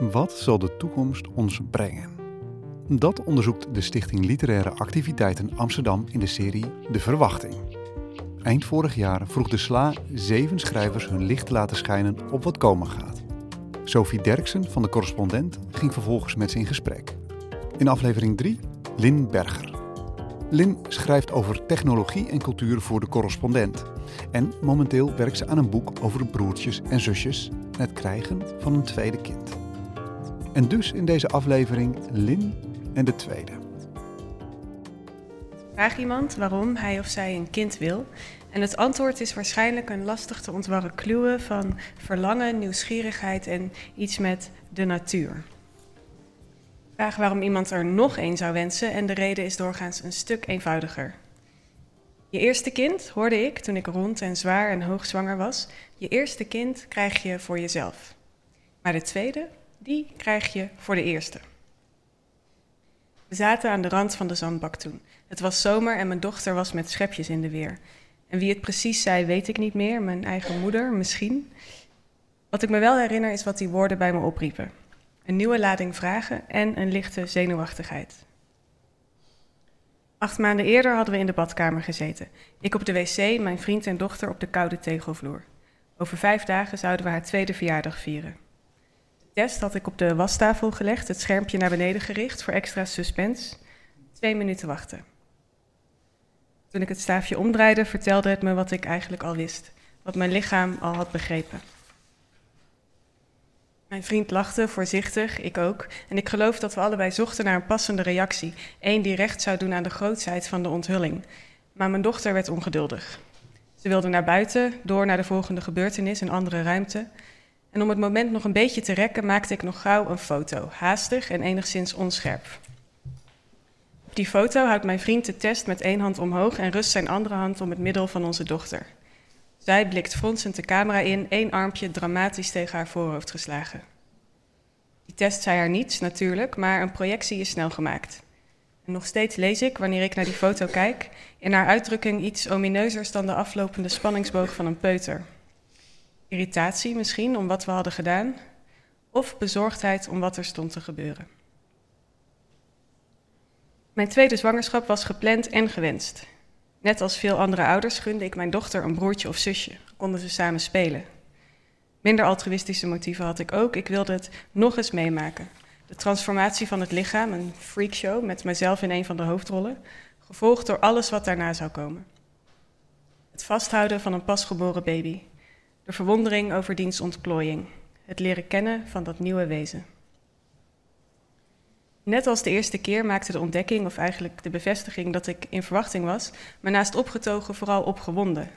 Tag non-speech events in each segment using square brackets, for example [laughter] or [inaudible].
Wat zal de toekomst ons brengen? Dat onderzoekt de Stichting Literaire Activiteiten Amsterdam in de serie De Verwachting. Eind vorig jaar vroeg de SLA zeven schrijvers hun licht te laten schijnen op wat komen gaat. Sophie Derksen van de correspondent ging vervolgens met ze in gesprek. In aflevering 3 Lin Berger. Lin schrijft over technologie en cultuur voor de correspondent. En momenteel werkt ze aan een boek over broertjes en zusjes en het krijgen van een tweede kind. En dus in deze aflevering Lin en de tweede. Vraag iemand waarom hij of zij een kind wil. En het antwoord is waarschijnlijk een lastig te ontwarren kluwe van verlangen, nieuwsgierigheid en iets met de natuur. Vraag waarom iemand er nog één zou wensen en de reden is doorgaans een stuk eenvoudiger. Je eerste kind, hoorde ik toen ik rond en zwaar en hoogzwanger was, je eerste kind krijg je voor jezelf. Maar de tweede, die krijg je voor de eerste. We zaten aan de rand van de zandbak toen. Het was zomer en mijn dochter was met schepjes in de weer. En wie het precies zei, weet ik niet meer. Mijn eigen moeder, misschien. Wat ik me wel herinner is wat die woorden bij me opriepen. Een nieuwe lading vragen en een lichte zenuwachtigheid. Acht maanden eerder hadden we in de badkamer gezeten. Ik op de wc, mijn vriend en dochter op de koude tegelvloer. Over vijf dagen zouden we haar tweede verjaardag vieren. Test had ik op de wastafel gelegd, het schermpje naar beneden gericht voor extra suspense. Twee minuten wachten. Toen ik het staafje omdraaide, vertelde het me wat ik eigenlijk al wist, wat mijn lichaam al had begrepen. Mijn vriend lachte voorzichtig, ik ook, en ik geloof dat we allebei zochten naar een passende reactie, één die recht zou doen aan de grootsheid van de onthulling. Maar mijn dochter werd ongeduldig. Ze wilde naar buiten, door naar de volgende gebeurtenis, een andere ruimte. En om het moment nog een beetje te rekken, maakte ik nog gauw een foto, haastig en enigszins onscherp. Op die foto houdt mijn vriend de test met één hand omhoog en rust zijn andere hand om het middel van onze dochter. Zij blikt fronsend de camera in, één armpje dramatisch tegen haar voorhoofd geslagen. Die test zei haar niets, natuurlijk, maar een projectie is snel gemaakt. En nog steeds lees ik, wanneer ik naar die foto kijk, in haar uitdrukking iets omineuzers dan de aflopende spanningsboog van een peuter. Irritatie misschien om wat we hadden gedaan, of bezorgdheid om wat er stond te gebeuren. Mijn tweede zwangerschap was gepland en gewenst. Net als veel andere ouders gunde ik mijn dochter een broertje of zusje. Konden ze samen spelen. Minder altruïstische motieven had ik ook. Ik wilde het nog eens meemaken. De transformatie van het lichaam, een freakshow met mijzelf in een van de hoofdrollen, gevolgd door alles wat daarna zou komen. Het vasthouden van een pasgeboren baby, de verwondering over diens ontplooiing, het leren kennen van dat nieuwe wezen. Net als de eerste keer maakte de ontdekking, of eigenlijk de bevestiging dat ik in verwachting was, me naast opgetogen vooral opgewonden.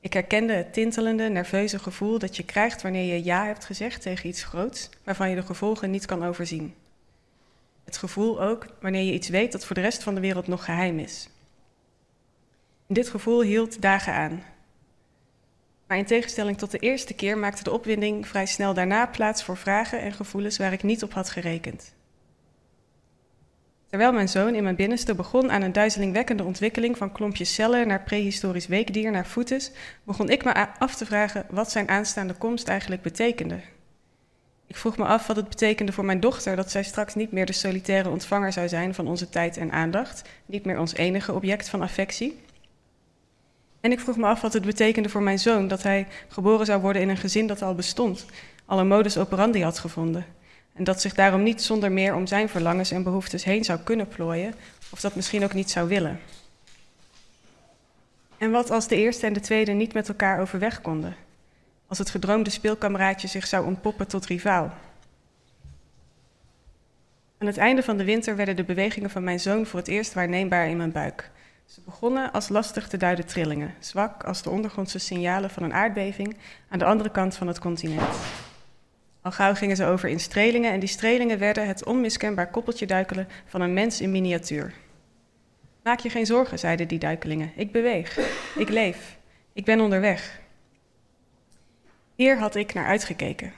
Ik herkende het tintelende, nerveuze gevoel dat je krijgt wanneer je ja hebt gezegd tegen iets groots, waarvan je de gevolgen niet kan overzien. Het gevoel ook wanneer je iets weet dat voor de rest van de wereld nog geheim is. dit gevoel hield dagen aan. Maar in tegenstelling tot de eerste keer maakte de opwinding vrij snel daarna plaats voor vragen en gevoelens waar ik niet op had gerekend. Terwijl mijn zoon in mijn binnenste begon aan een duizelingwekkende ontwikkeling van klompjes cellen naar prehistorisch weekdier naar voetes, begon ik me af te vragen wat zijn aanstaande komst eigenlijk betekende. Ik vroeg me af wat het betekende voor mijn dochter dat zij straks niet meer de solitaire ontvanger zou zijn van onze tijd en aandacht, niet meer ons enige object van affectie. En ik vroeg me af wat het betekende voor mijn zoon dat hij geboren zou worden in een gezin dat al bestond, al een modus operandi had gevonden. En dat zich daarom niet zonder meer om zijn verlangens en behoeftes heen zou kunnen plooien, of dat misschien ook niet zou willen. En wat als de eerste en de tweede niet met elkaar overweg konden? Als het gedroomde speelkameraadje zich zou ontpoppen tot rivaal? Aan het einde van de winter werden de bewegingen van mijn zoon voor het eerst waarneembaar in mijn buik. Ze begonnen als lastig te duiden trillingen, zwak als de ondergrondse signalen van een aardbeving aan de andere kant van het continent. Al gauw gingen ze over in strelingen en die strelingen werden het onmiskenbaar koppeltje duikelen van een mens in miniatuur. Maak je geen zorgen, zeiden die duikelingen. Ik beweeg, ik leef, ik ben onderweg. Hier had ik naar uitgekeken.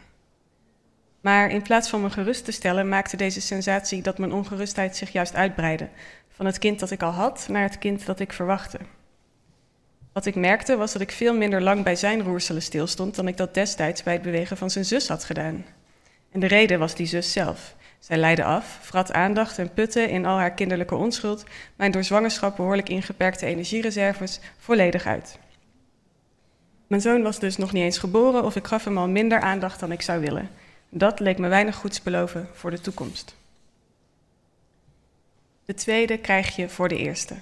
Maar in plaats van me gerust te stellen, maakte deze sensatie dat mijn ongerustheid zich juist uitbreidde. Van het kind dat ik al had naar het kind dat ik verwachtte. Wat ik merkte was dat ik veel minder lang bij zijn roerselen stilstond dan ik dat destijds bij het bewegen van zijn zus had gedaan. En de reden was die zus zelf. Zij leidde af, vrat aandacht en putte in al haar kinderlijke onschuld mijn door zwangerschap behoorlijk ingeperkte energiereserves volledig uit. Mijn zoon was dus nog niet eens geboren of ik gaf hem al minder aandacht dan ik zou willen. Dat leek me weinig goeds beloven voor de toekomst. De tweede krijg je voor de eerste.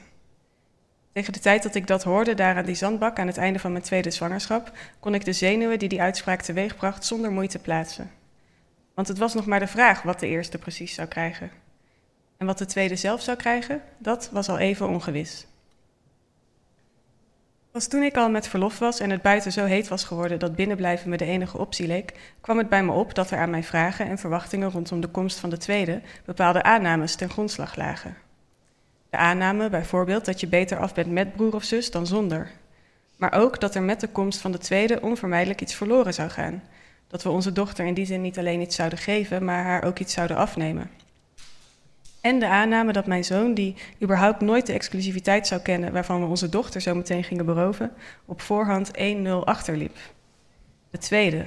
Tegen de tijd dat ik dat hoorde, daar aan die zandbak aan het einde van mijn tweede zwangerschap, kon ik de zenuwen die die uitspraak teweegbracht zonder moeite plaatsen. Want het was nog maar de vraag wat de eerste precies zou krijgen. En wat de tweede zelf zou krijgen, dat was al even ongewis. Pas toen ik al met verlof was en het buiten zo heet was geworden dat binnenblijven me de enige optie leek, kwam het bij me op dat er aan mijn vragen en verwachtingen rondom de komst van de tweede bepaalde aannames ten grondslag lagen. De aanname bijvoorbeeld dat je beter af bent met broer of zus dan zonder. Maar ook dat er met de komst van de tweede onvermijdelijk iets verloren zou gaan. Dat we onze dochter in die zin niet alleen iets zouden geven, maar haar ook iets zouden afnemen. En de aanname dat mijn zoon, die überhaupt nooit de exclusiviteit zou kennen waarvan we onze dochter zo meteen gingen beroven, op voorhand 1-0 achterliep. De tweede,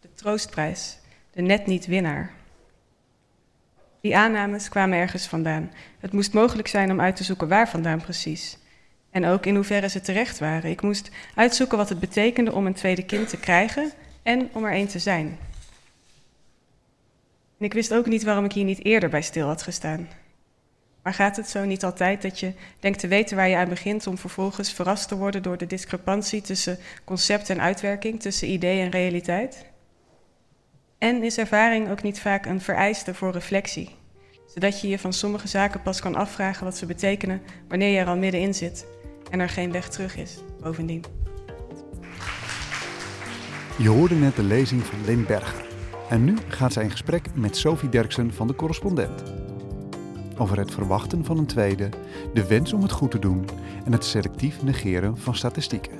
de troostprijs, de net niet winnaar. Die aannames kwamen ergens vandaan. Het moest mogelijk zijn om uit te zoeken waar vandaan precies. En ook in hoeverre ze terecht waren. Ik moest uitzoeken wat het betekende om een tweede kind te krijgen en om er één te zijn. En ik wist ook niet waarom ik hier niet eerder bij stil had gestaan. Maar gaat het zo niet altijd dat je denkt te weten waar je aan begint om vervolgens verrast te worden door de discrepantie tussen concept en uitwerking, tussen idee en realiteit? En is ervaring ook niet vaak een vereiste voor reflectie, zodat je je van sommige zaken pas kan afvragen wat ze betekenen wanneer je er al middenin zit en er geen weg terug is, bovendien. Je hoorde net de lezing van Lynn Berger. En nu gaat zij in gesprek met Sophie Derksen van de correspondent. Over het verwachten van een tweede, de wens om het goed te doen en het selectief negeren van statistieken.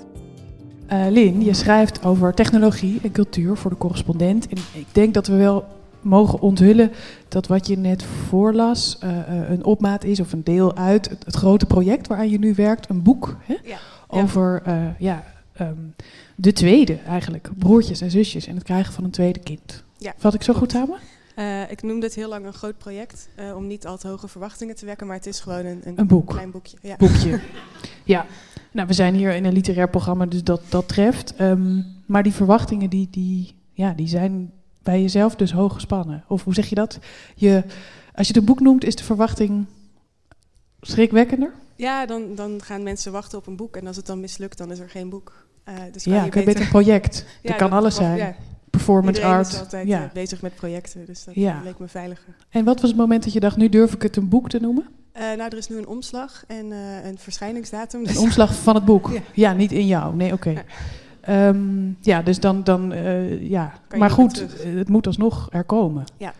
Uh, Lin, je schrijft over technologie en cultuur voor de correspondent. En ik denk dat we wel mogen onthullen dat wat je net voorlas uh, een opmaat is of een deel uit het, het, grote project waaraan je nu werkt, een boek hè? Ja. over ja, um, de tweede eigenlijk, broertjes en zusjes en het krijgen van een tweede kind. Ja. Vat ik zo goed samen? Uh, ik noemde het heel lang een groot project, uh, om niet al te hoge verwachtingen te wekken, maar het is gewoon een, een, een boek. klein boekje. Ja. boekje. ja, nou, we zijn hier in een literair programma, dus dat, dat treft. Um, maar die verwachtingen, die, die, ja, die zijn bij jezelf dus hoog gespannen. Of hoe zeg je dat? Je, als je het een boek noemt, is de verwachting schrikwekkender? Ja, dan, dan gaan mensen wachten op een boek en als het dan mislukt, dan is er geen boek. Uh, dus ja, ik heb beter een project. [laughs] ja, dat kan alles zijn. Ja performance Iedereen art. is altijd ja. uh, bezig met projecten, dus dat ja. leek me veiliger. En wat was het moment dat je dacht, nu durf ik het een boek te noemen? Uh, nou, er is nu een omslag en uh, een verschijningsdatum. Dus een omslag van het boek? [laughs] Ja, ja niet in jou. Nee, oké. Okay. Ja. Um, ja, dus dan, dan ja. Kan maar goed, het moet alsnog er komen. Ja.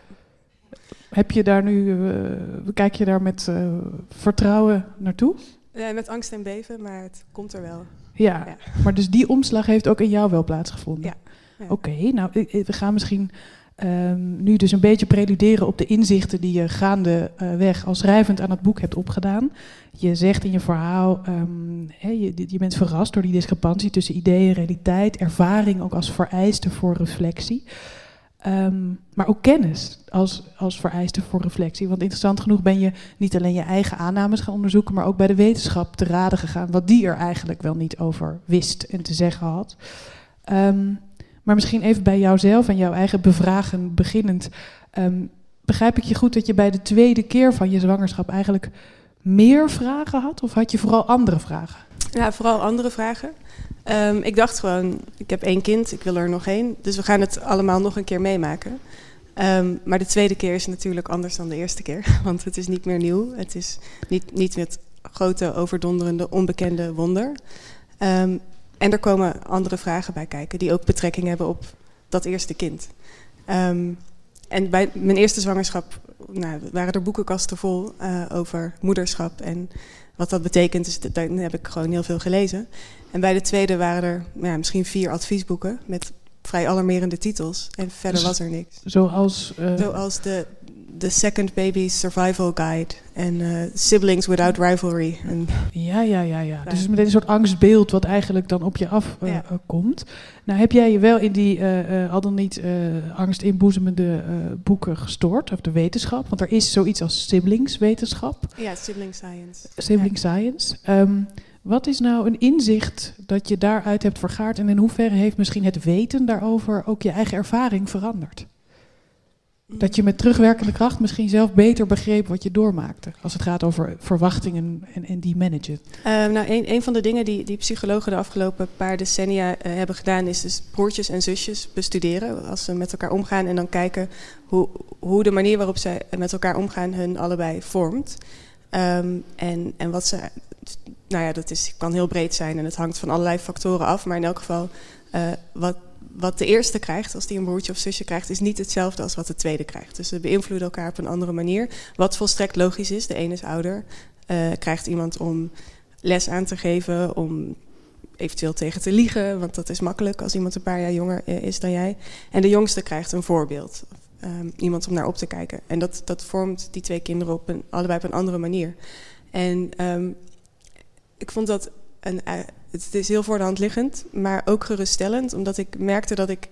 Heb je daar nu, kijk je daar met vertrouwen naartoe? met angst en beven, maar het komt er wel. Ja, ja, maar dus die omslag heeft ook in jou wel plaatsgevonden? Ja. Oké, nou, we gaan misschien um, nu dus een beetje preluderen op de inzichten die je gaandeweg uh, als schrijvend aan het boek hebt opgedaan. Je zegt in je verhaal, he, je, je, bent verrast door die discrepantie tussen idee en realiteit, ervaring ook als vereiste voor reflectie. Um, maar ook kennis als, als vereiste voor reflectie. Want interessant genoeg ben je niet alleen je eigen aannames gaan onderzoeken, maar ook bij de wetenschap te raden gegaan wat die er eigenlijk wel niet over wist en te zeggen had. Um, maar misschien even bij jouzelf en jouw eigen bevragen beginnend. Um, begrijp ik je goed dat je bij de tweede keer van je zwangerschap eigenlijk meer vragen had? Of had je vooral andere vragen? Ja, vooral andere vragen. Um, ik dacht gewoon, ik heb één kind, ik wil er nog één. Dus we gaan het allemaal nog een keer meemaken. Um, maar de tweede keer is natuurlijk anders dan de eerste keer. [laughs] Want het is niet meer nieuw. Het is niet, niet het grote, overdonderende, onbekende wonder. Um, en er komen andere vragen bij kijken die ook betrekking hebben op dat eerste kind. Um, en bij mijn eerste zwangerschap nou, waren er boekenkasten vol uh, over moederschap en wat dat betekent. Dus daar heb ik gewoon heel veel gelezen. En bij de tweede waren er ja, misschien vier adviesboeken met vrij alarmerende titels. En verder dus was er niks. Zoals? Uh... Zoals de, The Second Baby Survival Guide en eh, Siblings Without Rivalry. En, Ja, ja, ja, ja. Dus meteen een soort angstbeeld wat eigenlijk dan op je afkomt. Ja. komt. nou, heb jij je wel in die eh, eh, al dan niet eh angst inboezemende eh, boeken gestoord, of de wetenschap? Want er is zoiets als siblingswetenschap, ja, Sibling Science. sibling science. Ehm, wat is nou een inzicht dat je daaruit hebt vergaard en in hoeverre heeft misschien het weten daarover ook je eigen ervaring veranderd? Dat je met terugwerkende kracht misschien zelf beter begreep wat je doormaakte. Als het gaat over verwachtingen en, en die managen. Ehm, nou, een, een van de dingen die, die psychologen de afgelopen paar decennia eh, hebben gedaan, is dus broertjes en zusjes bestuderen. Als ze met elkaar omgaan en dan kijken hoe, hoe de manier waarop zij met elkaar omgaan hun allebei vormt. Ehm, en, en wat ze. Nou ja, dat is, kan heel breed zijn en het hangt van allerlei factoren af. Maar in elk geval, eh, wat, wat de eerste krijgt, als die een broertje of zusje krijgt, is niet hetzelfde als wat de tweede krijgt. Dus ze beïnvloeden elkaar op een andere manier. Wat volstrekt logisch is. De ene is ouder, eh, krijgt iemand om les aan te geven, om eventueel tegen te liegen, want dat is makkelijk als iemand een paar jaar jonger eh, is dan jij. En de jongste krijgt een voorbeeld, Ehm, iemand om naar op te kijken. En dat, dat vormt die twee kinderen op een, allebei op een andere manier. En ehm, ik vond dat een, het is heel voor de hand liggend, maar ook geruststellend, omdat ik merkte dat ik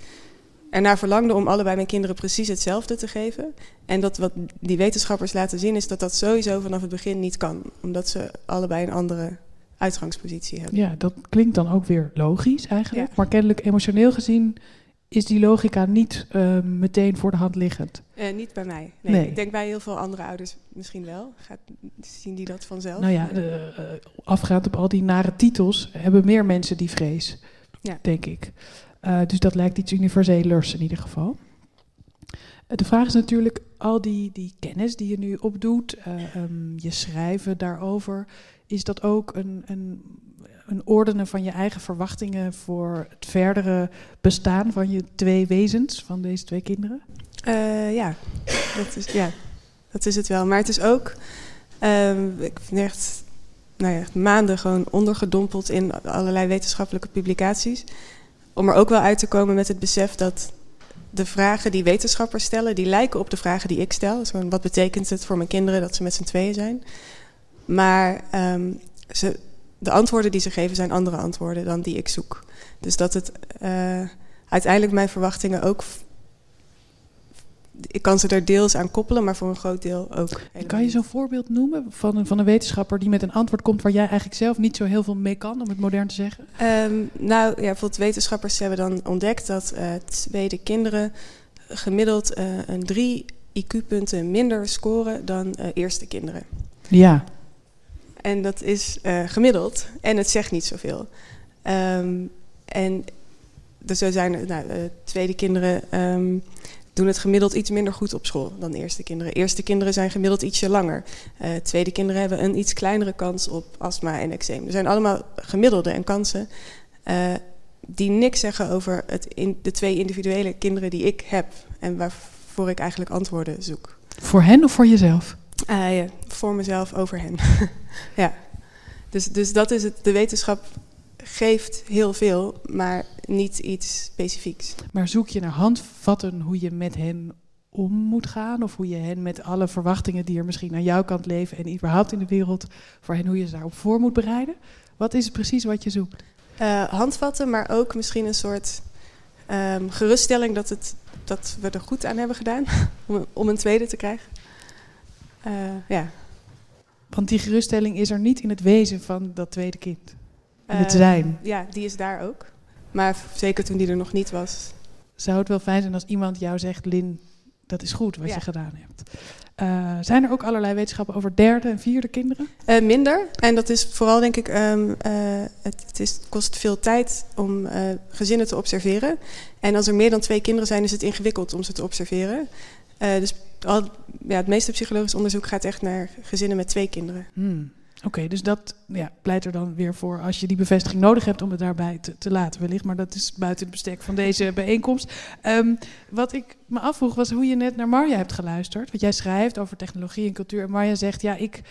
ernaar verlangde om allebei mijn kinderen precies hetzelfde te geven. En dat wat die wetenschappers laten zien is dat dat sowieso vanaf het begin niet kan, omdat ze allebei een andere uitgangspositie hebben. Ja, dat klinkt dan ook weer logisch eigenlijk. Ja. Maar kennelijk emotioneel gezien is die logica niet eh, meteen voor de hand liggend. Eh, niet bij mij. Nee. Nee. Ik denk bij heel veel andere ouders misschien wel. Gaat, zien die dat vanzelf? Nou ja, eh, eh, afgaand op al die nare titels hebben meer mensen die vrees, Ja. denk ik. Dus dat lijkt iets universelers in ieder geval. De vraag is natuurlijk, al die, die kennis die je nu opdoet, eh, ehm, je schrijven daarover, is dat ook een, een, een ordenen van je eigen verwachtingen voor het verdere bestaan van je twee wezens, van deze twee kinderen? Eh, ja, dat is, ja, dat is het wel. Maar het is ook, ehm, ik ben echt, nou ja, maanden gewoon ondergedompeld in allerlei wetenschappelijke publicaties. Om er ook wel uit te komen met het besef dat de vragen die wetenschappers stellen, die lijken op de vragen die ik stel. Dus wat betekent het voor mijn kinderen dat ze met z'n tweeën zijn? Maar ehm, ze, de antwoorden die ze geven zijn andere antwoorden dan die ik zoek. Dus dat het eh, uiteindelijk mijn verwachtingen ook ik kan ze er deels aan koppelen, maar voor een groot deel ook. Kan je zo'n voorbeeld noemen van een, van een wetenschapper die met een antwoord komt waar jij eigenlijk zelf niet zo heel veel mee kan, om het modern te zeggen? Ehm, nou, ja, bijvoorbeeld wetenschappers hebben dan ontdekt dat eh, tweede kinderen gemiddeld eh, een drie IQ-punten minder scoren dan eerste kinderen. Ja. En dat is eh, gemiddeld en het zegt niet zoveel. Ehm, en dus zo zijn er, nou, eh, tweede kinderen ehm, doen het gemiddeld iets minder goed op school dan eerste kinderen. Eerste kinderen zijn gemiddeld ietsje langer. Eh, tweede kinderen hebben een iets kleinere kans op astma en eczeem. Er zijn allemaal gemiddelde en kansen eh, die niks zeggen over het in, de twee individuele kinderen die ik heb en waarvoor ik eigenlijk antwoorden zoek. Voor hen of voor jezelf? Ja, voor mezelf over hen. [laughs] ja. Dus, dus dat is het. De wetenschap geeft heel veel, maar niet iets specifieks. Maar zoek je naar handvatten hoe je met hen om moet gaan? Of hoe je hen met alle verwachtingen die er misschien aan jouw kant leven en überhaupt in de wereld, voor hen hoe je ze daarop voor moet bereiden? Wat is het precies wat je zoekt? Eh, handvatten, maar ook misschien een soort ehm, geruststelling dat, het, dat we er goed aan hebben gedaan [laughs] om, om een tweede te krijgen. Eh, ja. Want die geruststelling is er niet in het wezen van dat tweede kind. In het Eh, zijn. Ja, die is daar ook. Maar zeker toen die er nog niet was. Zou het wel fijn zijn als iemand jou zegt, Lin, dat is goed wat Ja. je gedaan hebt. Eh, zijn er ook allerlei wetenschappen over derde en vierde kinderen? Minder. En dat is vooral, denk ik, ehm, eh, het, het, is, kost veel tijd om gezinnen te observeren. En als er meer dan twee kinderen zijn, is het ingewikkeld om ze te observeren. Eh, dus al, ja, het meeste psychologisch onderzoek gaat echt naar gezinnen met twee kinderen. Hmm. Oké, dus dat ja, pleit er dan weer voor als je die bevestiging nodig hebt om het daarbij te, te laten wellicht. Maar dat is buiten het bestek van deze bijeenkomst. Ehm, wat ik me afvroeg was hoe je net naar Marja hebt geluisterd. Want jij schrijft over technologie en cultuur. En Marja zegt, ja, ik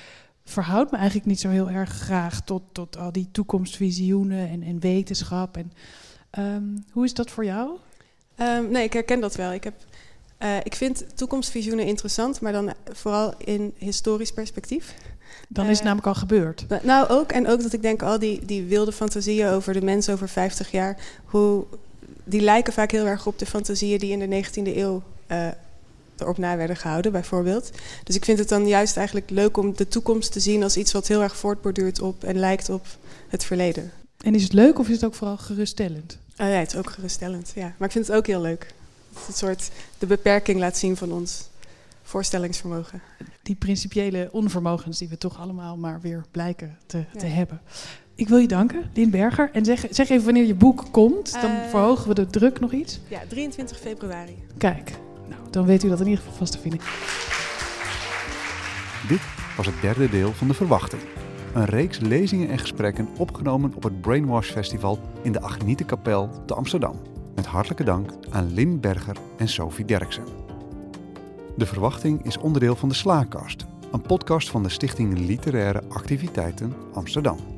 verhoud me eigenlijk niet zo heel erg graag tot, tot al die toekomstvisioenen en, en wetenschap. En, ehm, hoe is dat voor jou? Ehm, nee, ik herken dat wel. Ik heb Uh, ik vind toekomstvisioenen interessant, maar dan vooral in historisch perspectief. Dan is het uh, namelijk al gebeurd. Nou, ook. En ook dat ik denk, al die, die wilde fantasieën over de mens over 50 jaar, hoe, die lijken vaak heel erg op de fantasieën die in de 19e eeuw uh, erop na werden gehouden, bijvoorbeeld. Dus ik vind het dan juist eigenlijk leuk om de toekomst te zien als iets wat heel erg voortborduurt op en lijkt op het verleden. En is het leuk of is het ook vooral geruststellend? Oh ja, het is ook geruststellend, ja. Maar ik vind het ook heel leuk. Een soort de beperking laat zien van ons voorstellingsvermogen. Die principiële onvermogens die we toch allemaal maar weer blijken te, ja. te hebben. Ik wil je danken, Lien Berger. En zeg, zeg even wanneer je boek komt. Dan uh, verhogen we de druk nog iets. Ja, 23 februari. Kijk, nou, dan weet u dat in ieder geval vast te vinden. Dit was het derde deel van De Verwachting. Een reeks lezingen en gesprekken opgenomen op het Brainwash Festival in de Agnietenkapel te Amsterdam. Met hartelijke dank aan Lin Berger en Sophie Derksen. De Verwachting is onderdeel van de Slaakast, een podcast van de Stichting Literaire Activiteiten Amsterdam.